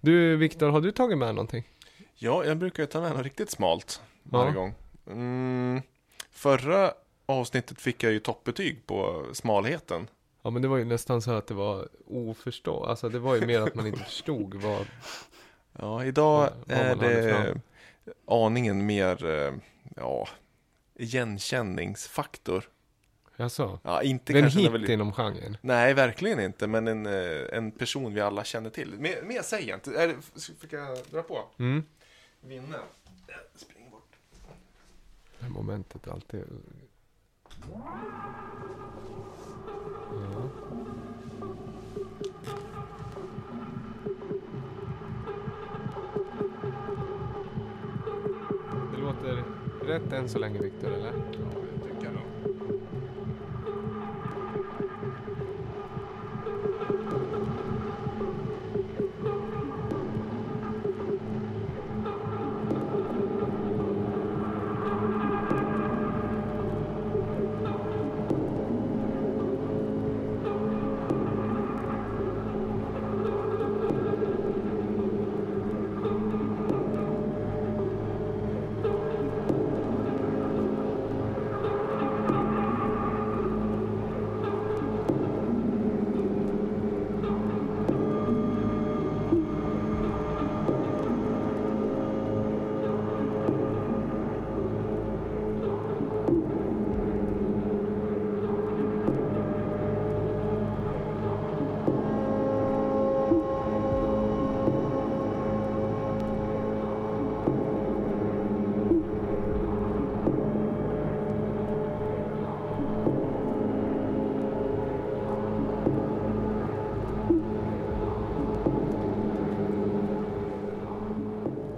Du Viktor, har du tagit med någonting? Ja, jag brukar ju ta med något riktigt smalt varje Ja. gång. Mm, förra avsnittet fick jag ju toppbetyg på smalheten. Ja men det var ju nästan så att det var oförstå, alltså det var ju mer att man inte förstod vad, Ja, idag Vad- vad är det aningen mer, eh, ja, igenkänningsfaktor. Jag Ja, inte Det är en hit vi- inom genren. Nej, verkligen inte, men en, eh, en person vi alla känner till. Mer, mer säger jag inte. Fick jag dra på? Mm. Vinna. Spring bort. Det här momentet alltid... Ja. Det låter rätt än så länge Viktor, eller?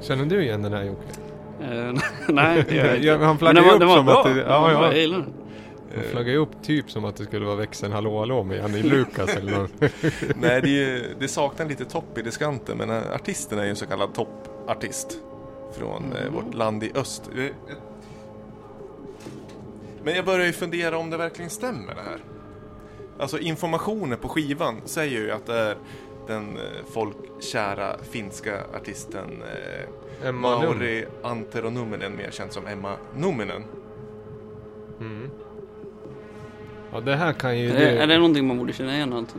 Känner du igen den här Jocke? Eh, nej, det gör jag inte. Han den var, upp var som bra. att det, ja, ja. Jag gillar den. Han flaggar ju upp typ som att det skulle vara växeln Hallå Hallå med Janne Lukas eller något. Nej, det, är ju- det saknar lite topp i diskanten, men eh, artisten är ju en så kallad toppartist från eh, vårt land i öst. Men jag börjar ju fundera om det verkligen stämmer det här. Alltså informationen på skivan säger ju att det är den eh, folkkära finska artisten eh, Emma. Mauri Antero Numminen, mer känd som Emma Numminen. Mm. Ja det här kan ju Är, du... det- är det någonting man borde känna igen alltså?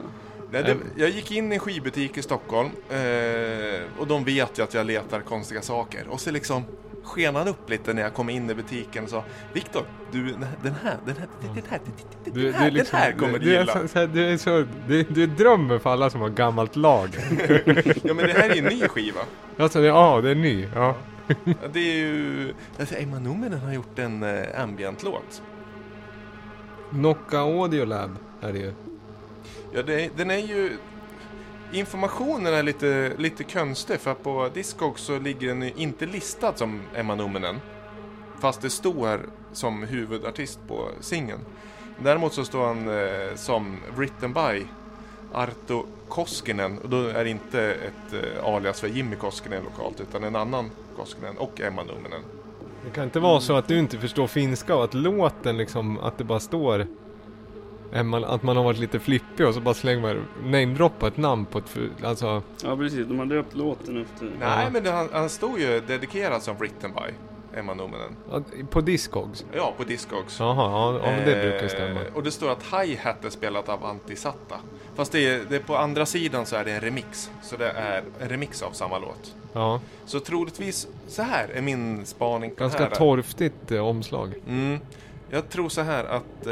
Nej, det, jag gick in i en skivbutik i Stockholm eh, och de vet ju att jag letar konstiga saker. Och så liksom sken han upp lite när jag kom in i butiken och sa Viktor, du den här, den här, den här, den här, den Du, här, du, liksom, den här kommer du gilla. så, så här, du är så, du, du är drömmen för alla som har gammalt lager. Ja men det här är ju en ny skiva. alltså, det- ja, det är ny. Ja. Ja, Det är ju, alltså Emma Numminen har gjort en eh, ambient-låt. Nocca Audio Lab är det ju. Ja, det, den är ju... Informationen är lite, lite konstig för att på Discog så ligger den inte listad som Emma Numminen. Fast det står som huvudartist på singeln. Däremot så står han eh, som written by Arto Koskinen. Och då är det inte ett eh, alias för Jimmy Koskinen lokalt utan en annan Koskinen och Emma Numminen. Det kan inte vara så att du inte förstår finska och att låten liksom, att det bara står att man har varit lite flippig och så bara slänger man namedroppa ett namn på ett, alltså, Ja precis, de har döpt låten efter... Nej Ja. men det, han, han stod ju dedikerad som written by Emma Numminen. ja, på Discogs. Ja, på Discogs. Jaha, ja, det brukar Eh, stämma. Och det står att Hi-Hat är spelat av Antisatta. Fast det är, det är på andra sidan så är det en remix. Så det är en remix av samma låt. Ja, Så troligtvis, så här är min spaning på ganska det här. torftigt eh, omslag. Mm. Jag tror så här att... Eh,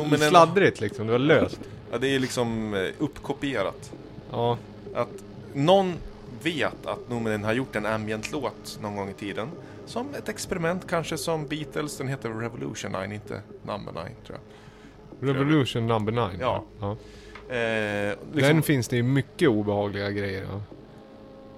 Numminen- Sladdrigt liksom, det var löst. Ja, det är liksom eh, uppkopierat. Ja, Att någon vet att Numminen har gjort en ambient-låt någon gång i tiden. Som ett experiment, kanske som Beatles. Den heter Revolution 9, inte Number 9 tror jag. Revolution number 9. Ja. ja. Eh, liksom, Den finns det ju mycket obehagliga grejer ja.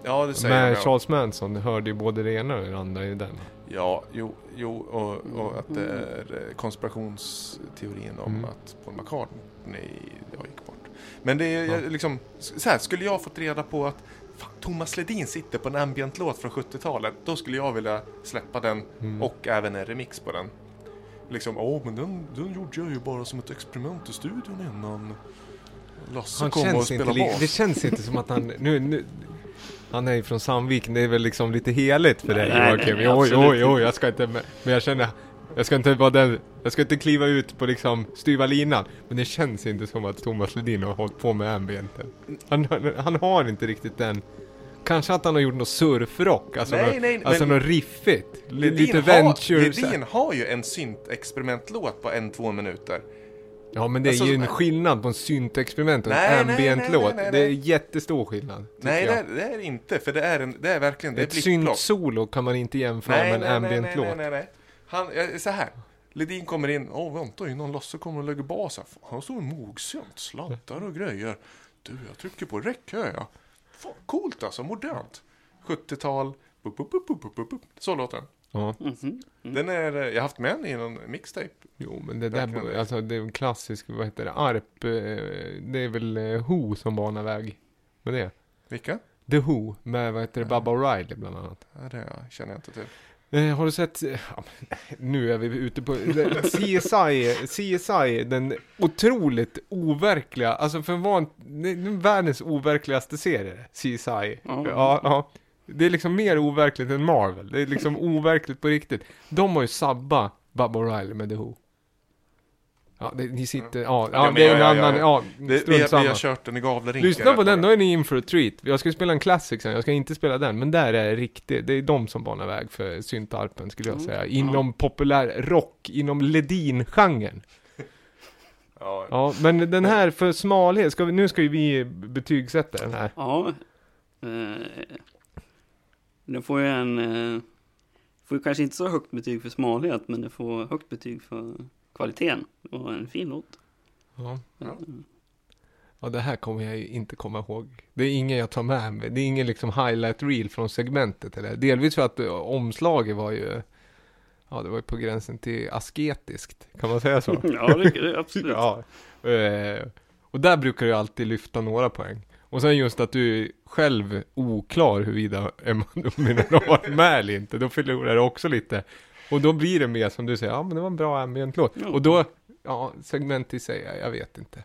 ja, det säger Med jag. Charles Manson hörde ju både det ena och det andra i den. Ja, jo, jo och, och att det är eh, konspirationsteorin om Mm. att Paul McCartney jag gick bort. Men det är jag, liksom, så här, skulle jag fått reda på att fan, Thomas Ledin sitter på en ambient-låt från 70-talet, då skulle jag vilja släppa den Mm. och även en remix på den. Liksom, åh men den, den gjorde jag ju bara som ett experiment i studion innan Lasse Han kom och spelade bas. det känns inte som att han, nu, nu, Han är ju från Sandviken, det är väl liksom lite heligt för dig Nej, Joakim? Jo, jo, jo, jag ska inte, men jag känner, jag ska inte vara den, jag ska inte kliva ut på liksom styva linan. Men det känns inte som att Thomas Ledin har hållit på med ambienten. Han, han, har inte riktigt den, kanske att han har gjort något surfrock, alltså, Nej, något, nej, alltså något riffigt. Ledin lite har, venture. Ledin har ju en syntexperimentlåt på en, två minuter. Ja men det är Alltså, ju en skillnad på en syntexperiment och Nej, en ambient-låt. Det är jättestor skillnad. Nej, det är, det är inte, för det är, en, det är verkligen, det är Ett syntsolo kan man inte jämföra Nej, med en nej, nej, nej, ambient-låt. nej, nej, nej. Han, så här. Ledin kommer in, åh vänta innan Lasse kommer och lägger bas här. Han står en mogsynt, sladdar och grejer. Du, jag trycker på räck hör jag. Fan, coolt alltså, modernt. 70-tal, bup, bup, bup, bup, bup, bup, bup. så låter den. Ja, Mhm. Den är, eh, jag har haft med den i någon mixtape. jo men det där, Verkligen. alltså det är en klassisk, vad heter det, ARP, eh, det är väl eh, Who som banar väg med det. Vilka? The Who, med vad heter det, Baba O'Reilly bland annat. Ja, det känner jag inte till. Eh, har du sett, ja, nu är vi ute på, CSI, CSI, den otroligt overkliga, alltså för är världens overkligaste serie, CSI. Ja. Ja, ja. Det är liksom mer overkligt än Marvel, det är liksom overkligt på riktigt. De har ju sabbat Baba O'Reilly med The Who. Ja, det, ni sitter, ja, ja, men det är en ja, ja, annan, ja. ja, Det, vi, strunt vi samma. har kört den i Gavlerinken. Lyssna på den, då är ni in for a treat. Jag ska spela en classic sen, jag ska inte spela den, men där är det riktigt, det är de som banar väg för syntarpen skulle jag Mm. säga. Inom populär rock, inom Ledin-genren. Ja, Ja, men den här för smalhet, ska vi, nu ska ju vi betygsätta den här. Ja. Eh, den får ju en... Eh, får ju kanske inte så högt betyg för smalhet, men det får högt betyg för kvaliteten. Det var en fin låt. Ja. Ja. Mm. ja, det här kommer jag ju inte komma ihåg. Det är ingen jag tar med mig. Det är ingen liksom highlight reel från segmentet eller? Delvis för att eh, omslaget var ju, ja det var ju på gränsen till asketiskt. Kan man säga så? Ja, det, det absolut. Ja. Eh, och där brukar du alltid lyfta några poäng. Och sen just att du är själv oklar huruvida Emanuel har varit med eller inte. Då förlorar du också lite. Och då blir det mer som du säger, ja men det var en bra ambient-låt. Ja. Och då, ja segment i sig, jag vet inte.